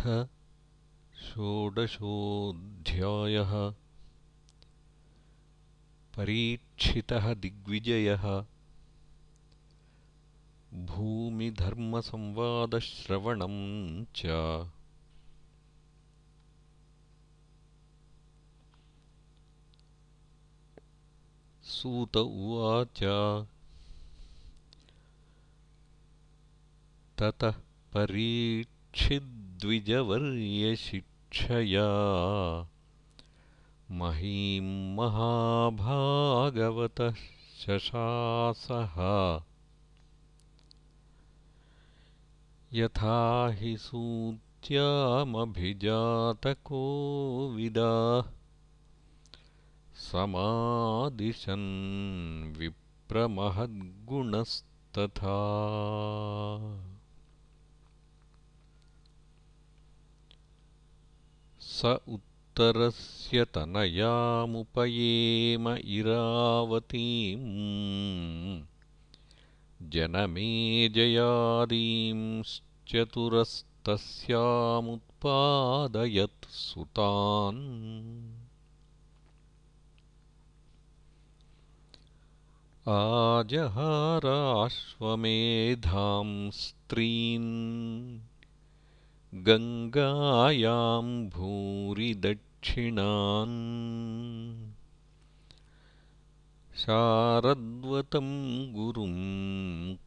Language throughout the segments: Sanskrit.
अथ षोडशोऽध्यायः। परीक्षितः दिग्विजयः। भूमिधर्मसंवादश्रवणम् च। सूत उवाच। ततः परीक्षिद्विजवर्यशिक्षया महीं महाभागवतः शशासः। यथा हि सूत्यामभिजातकोविदाः समादिशन् विप्रमहद्गुणस्तथा स उत्तरस्य तनयामुपयेम इरावतीम्। जनमेजयादींश्चतुरस्तस्यामुत्पादयत् सुतान्। आजहाराश्वमेधां स्त्रीन् गङ्गायां भूरि दक्षिणान् शारद्वतं गुरुं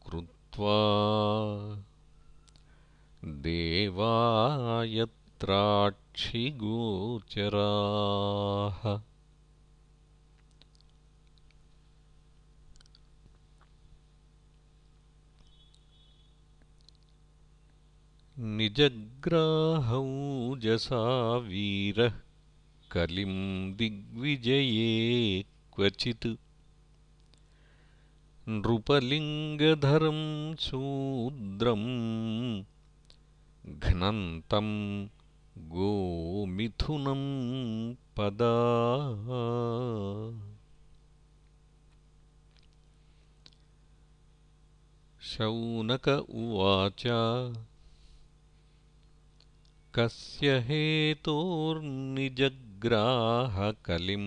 कृत्वा देवायत्राक्षिगोचराः निजग्राहौजसा वीरः कलिं दिग्विजये क्वचित्। नृपलिङ्गधरं शूद्रम् घ्नन्तं गोमिथुनं पदा। शौनक उवाच कस्य हेतोर्निजग्राहकलिं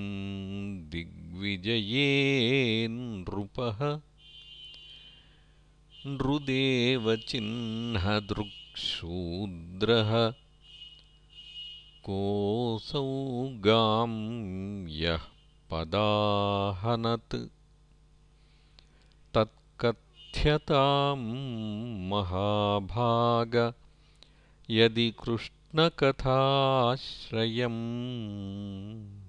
दिग्विजये नृपः नृदेवचिह्नदृक्शूद्रः कोऽसौ गां यः पदाहनत्? तत्कथ्यतां महाभाग यदि कृष्णकथाश्रयम्।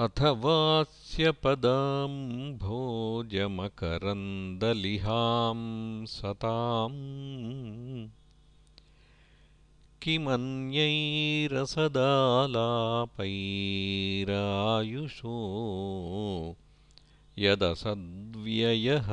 अथवास्य पदां भोजमकरन्दलिहां सताम्। किमन्यैरसदालापैरायुषो यदसद्व्ययः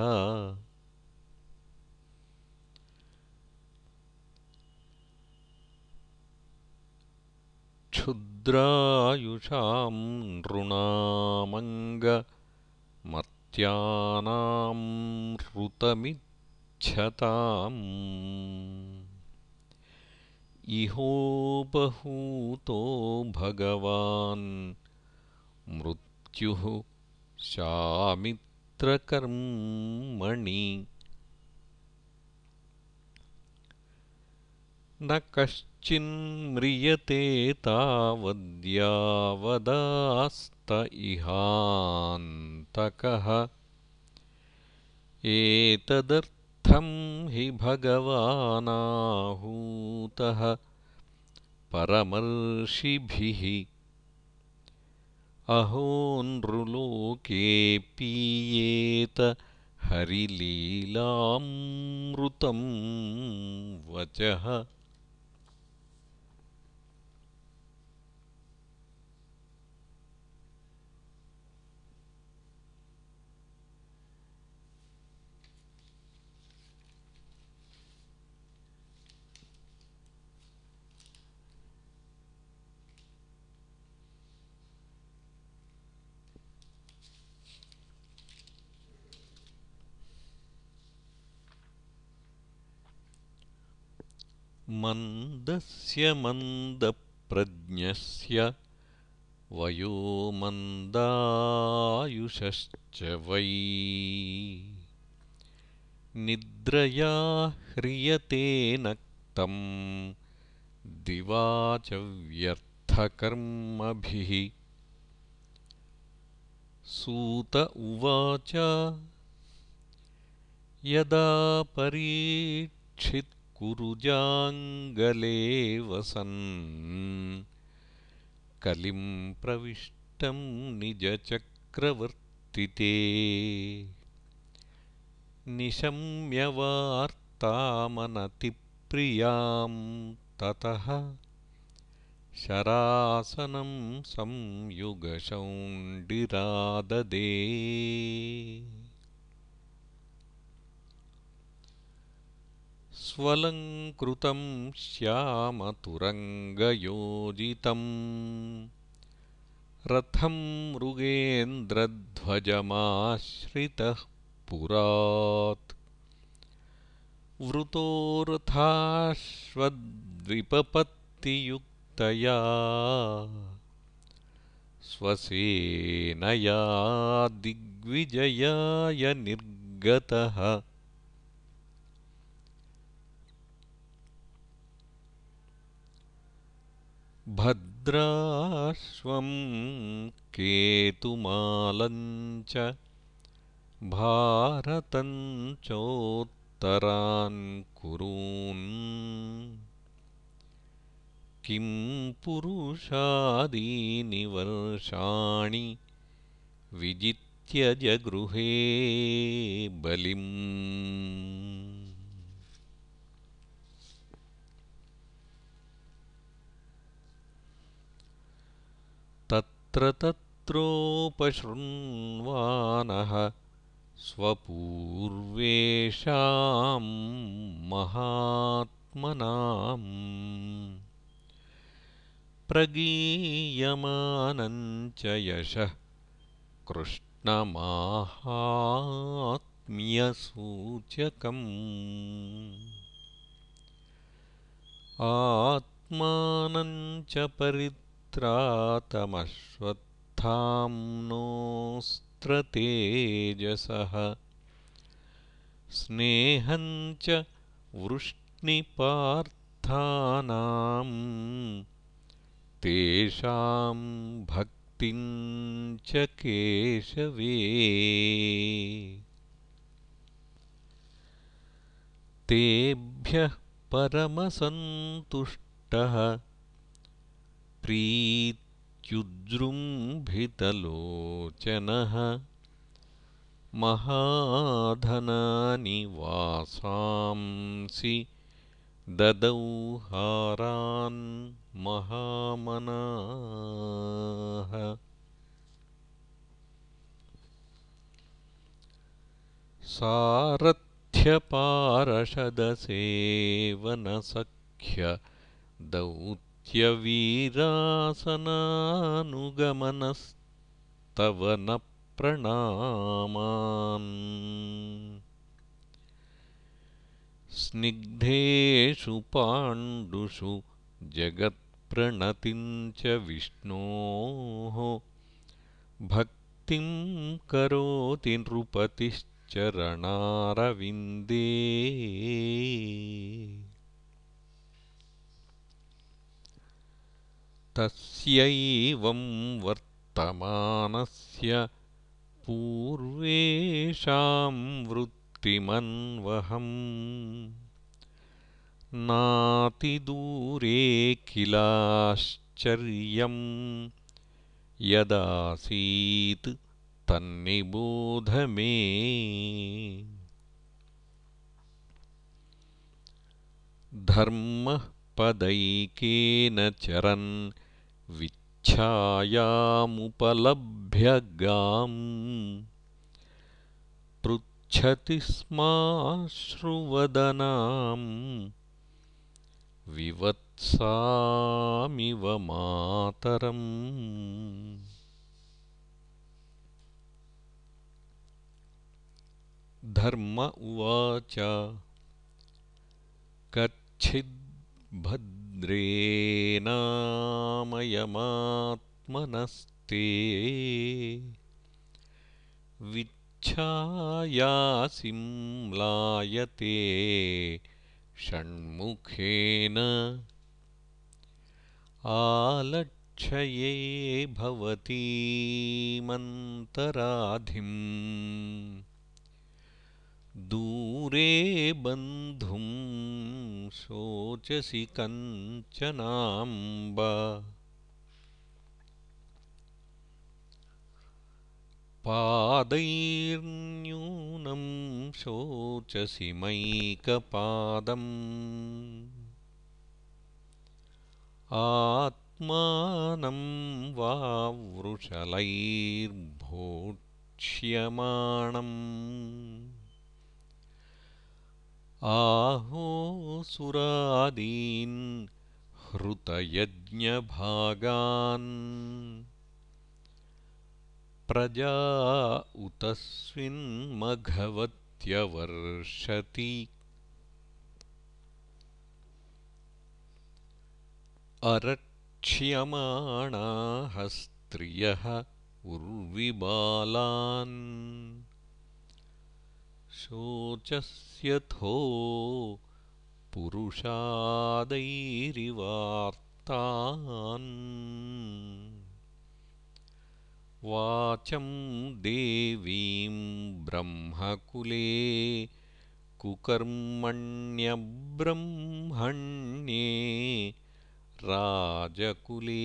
क्षुद्रायुषां नृणामङ्गमर्त्यानां ऋतमिच्छताम्। इहोपहूतो भगवान् मृत्युः शामित्रकर्मणि न कश्चिन्म्रियते तावद्यावदास्त इहान्तकः। एतदर्थं हि भगवानाहूतः परमर्षिभिः। अहो नृलोके पीयेत हरिलीलामृतं वचः मन्दस्य मन्दप्रज्ञस्य वयो मन्दायुषश्च वै। निद्रया ह्रियते नक्तं दिवा च व्यर्थकर्मभिः। सूत उवाच यदा परीक्षित्कुरुजाङ्गले वसन्। कलिं प्रविष्टं निजचक्रवर्तिते। निशम्यवार्तामनतिप्रियां ततः शरासनं संयुगशौण्डिराददे स्वलङ्कृतं श्यामतुरङ्गयोजितम्। रथं मृगेन्द्रध्वजमाश्रितः पुरात्। वृतोरथाश्वद्विपपत्तियुक्तया स्वसेनया दिग्विजयाय निर्गतः भद्राश्वं केतुमालञ्च भारतं चोत्तरान् कुरून्। किं पुरुषादीनि वर्षाणि विजित्यजगृहे बलिम् तत्र तत्रोपशृण्वानः स्वपूर्वेषां महात्मनाम् प्रगीयमानञ्च यशः कृष्णमाहात्म्यसूचकम् आत्मानञ्च परि त्रातमश्वत्थाम्नोऽस्त्रतेजसः स्नेहञ्च वृष्णिपार्थानाम्। तेषां भक्तिञ्च केशवे। तेभ्यः परमसन्तुष्टः प्रीत्युजृम्भितलोचनः महाधनानि वासांसि ददौ हारान् महामनाः। सारथ्यपारषदसेवनसख्य दौत् वीरासनानुगमनस्तव न प्रणामान् स्निग्धेषु पाण्डुषु जगत्प्रणतिं च विष्णोः भक्तिं करोति नृपतिश्चरणारविन्दे तस्यैवं वर्तमानस्य पूर्वेषां वृत्तिमन्वहम्। नातिदूरे किलाश्चर्यं यदासीत् तन्निबोध मे। धर्मः पदैकेन चरन् विच्छायामुपलभ्य गाम् पृच्छति स्माश्रुवदनाम् विवत्सामिव मातरम् धर्म उवाच कच्छिद् भद्रेनामयमात्मनस्ते विच्छायासिम्लायते षण्मुखेन। आलक्षये भवतीमन्तराधिम् दूरे बन्धुं शोचसि कञ्चनाम्ब। पादैर्न्यूनं शोचसि मैकपादम्। आत्मानं वा वृषलैर्भोक्ष्यमाणम् आहोसुरादीन् हृतयज्ञभागान्। प्रजा उतस्विन्मघवत्यवर्षति अरक्ष्यमाणाः स्त्रियः उर्विबालान् शोचस्यथो पुरुषादैरिवार्तान्। वाचं देवीं ब्रह्मकुले कुकर्मण्यब्रह्मण्ये राजकुले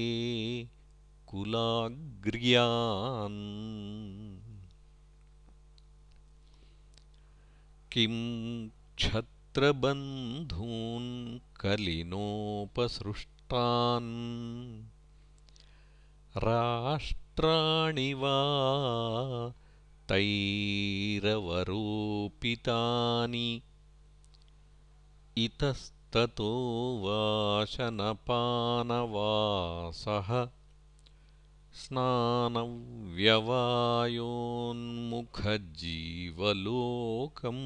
कुलाग्र्यान् किं क्षत्रबन्धून् कलिनोपसृष्टान्? राष्ट्राणि वा तैरवरोपितानि? इतस्ततो वाशनपानवासः स्नानव्यवायोन्मुखजीवलोकम्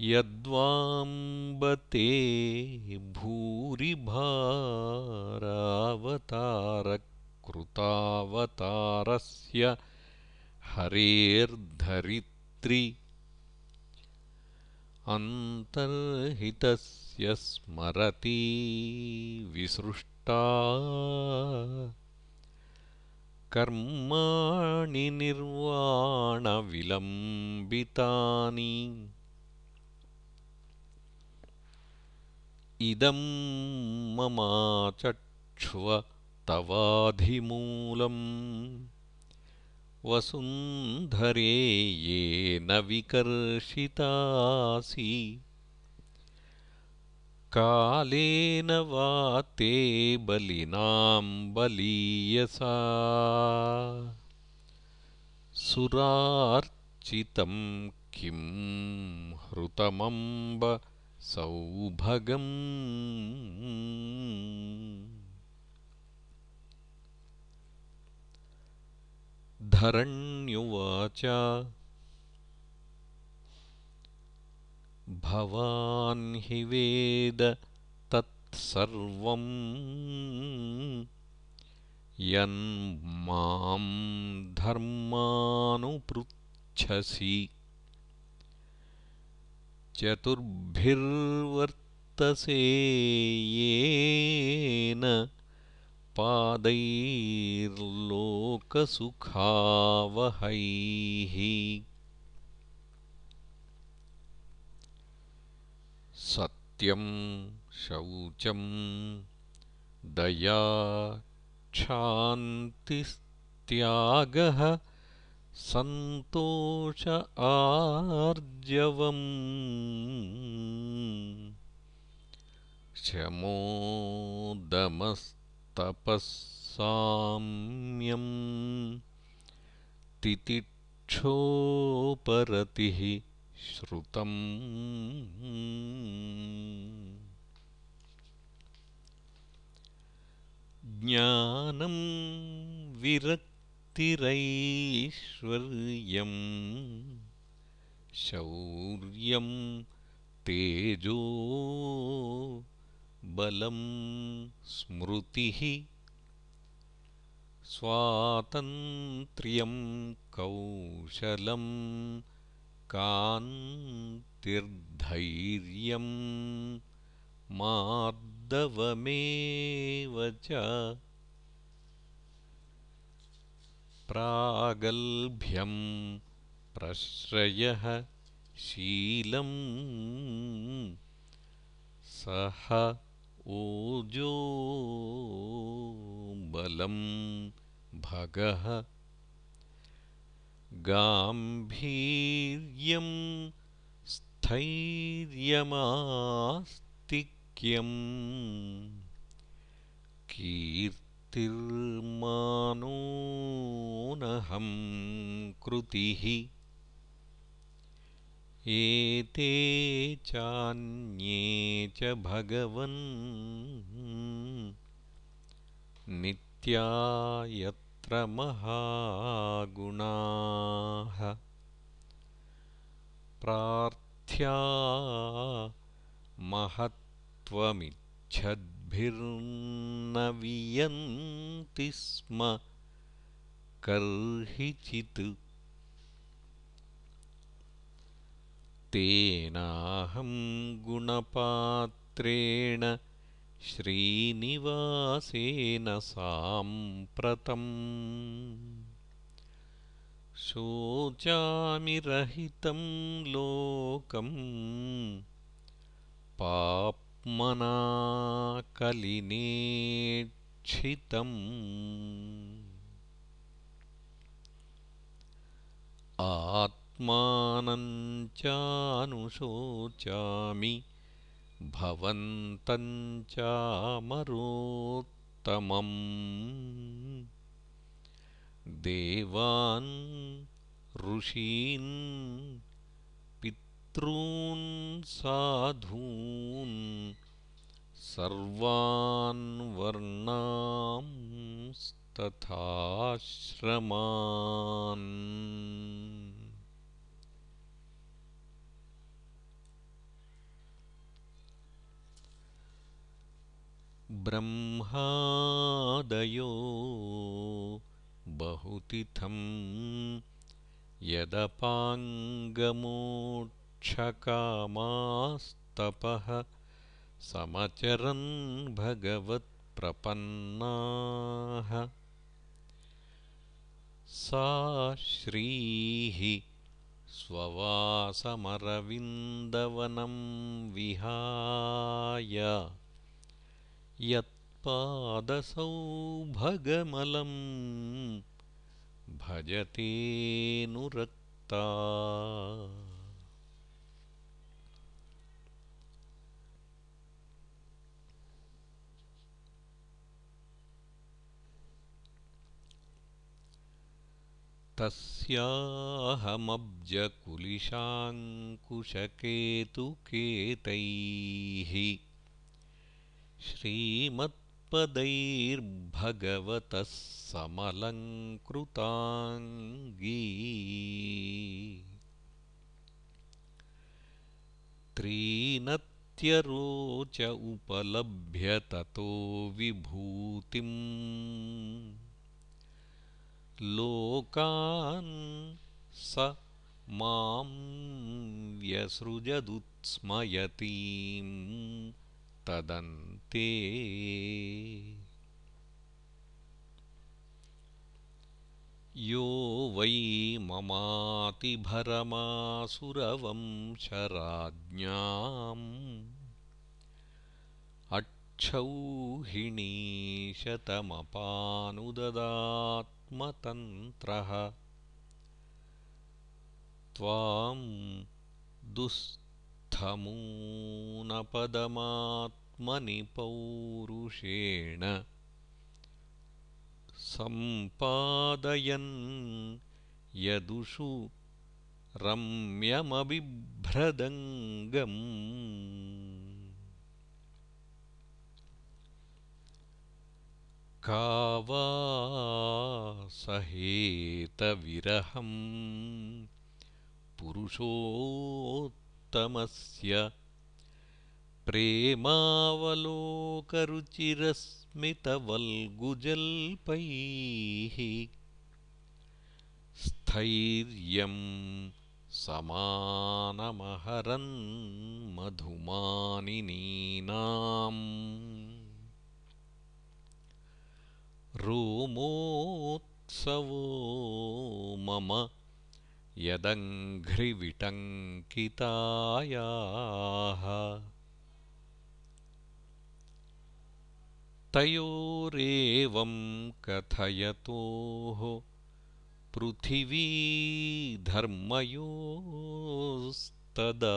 यद्वाम्बते भूरिभारावतारकृतावतारस्य हरेर्धरित्रि अन्तर्हितस्य स्मरति विसृष्टा। कर्माणि निर्वाणविलम्बितानि। इदं ममाचक्ष्व तवाधिमूलम् वसुन्धरे येन विकर्षितासि। कालेन वा ते बलिनां बलीयसा। सुरार्चितं किं हृतमम्ब सौभगम् धरण्युवाच। भवान् हि वेद तत्सर्वम् यन्मां धर्मानुपृच्छसि। चतुर्भिर्वर्तसे येन पादैर्लोकसुखावहैः। सत्यं शौचं दया क्षान्तिस्त्यागः सन्तोष आर्जवम् शमोदमस्तपःसाम्यम् तितिक्षोपरतिः श्रुतम् ज्ञानं विरक्तिरैश्वर्यम् शौर्यं तेजो बलं स्मृतिः स्वातन्त्र्यं कौशलं कान्तिर्धैर्यं मार्दवमेव च प्रागल्भ्यं प्रश्रयः शीलं सह ओजो बलं भगः गाम्भीर्यं स्थैर्यमास्तिक्यम् कीर्तिर्मानोनहं कृतिः एते चान्ये च भगवन् नित्या यत्र महागुणाः। प्रार्थ्या महत्त्वमिच्छद्भिर्न वियन्ति स्म। कर्हिचित् तेनाहं गुणपात्रेण श्रीनिवासेन साम्प्रतम्। शोचामि रहितं लोकम् पाप्मना कलिनेक्षितम् आत्मानं चानुशोचामि भवन्तं चामरोत्तमम्। देवान् ऋषीन् पितॄन् साधून् सर्वान् वर्णांस्तथाश्रमान् ब्रह्मादयो बहुतिथं यदपाङ्गमोक्षकामास्तपः समचरन् भगवत्प्रपन्नाः। सा श्रीः स्ववासमरविन्दवनं विहाय यत्पादसौभगमलं भजतेऽनुरक्ता तस्याहमब्जकुलिशाङ्कुशकेतुकेतैः श्रीमत्पदैर्भगवतः समलङ्कृताङ्गी। त्रीनत्यरोच उपलभ्य ततो विभूतिम्। लोकान् स मां व्यसृजदुत्स्मयतीम् तदन्ते। यो वै ममातिभरमासुरवंशराज्ञाम् अक्षौहिणीशतमपानुददात्मतन्त्रः त्वां दुस् थमूनपदमात्मनि पौरुषेण सम्पादयन् यदुषु रम्यमबिभ्रदङ्गम् कावासहेतविरहम् पुरुषोत्तमस्य प्रेमावलोकरुचिरस्मितवल्गुजल्पैः स्थैर्यं समानमहरन् मधुमानिनीनाम् रोमोत्सवो मम यदङ्घ्रिविटङ्कितायाः। तयोरेवं कथयतोः पृथिवीधर्मयोस्तदा।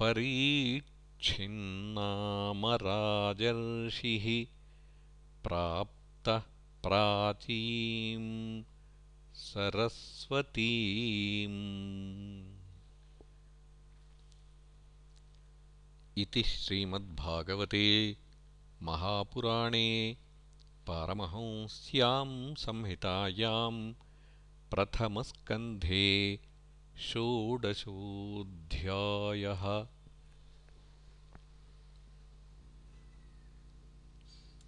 परीक्षिन्नामराजर्षिः प्राप्तः प्राचीं सरस्वतीम्। इति श्रीमद्भागवते महापुराणे पारमहंस्यां संहितायां प्रथमस्कन्धे षोडशोऽध्यायः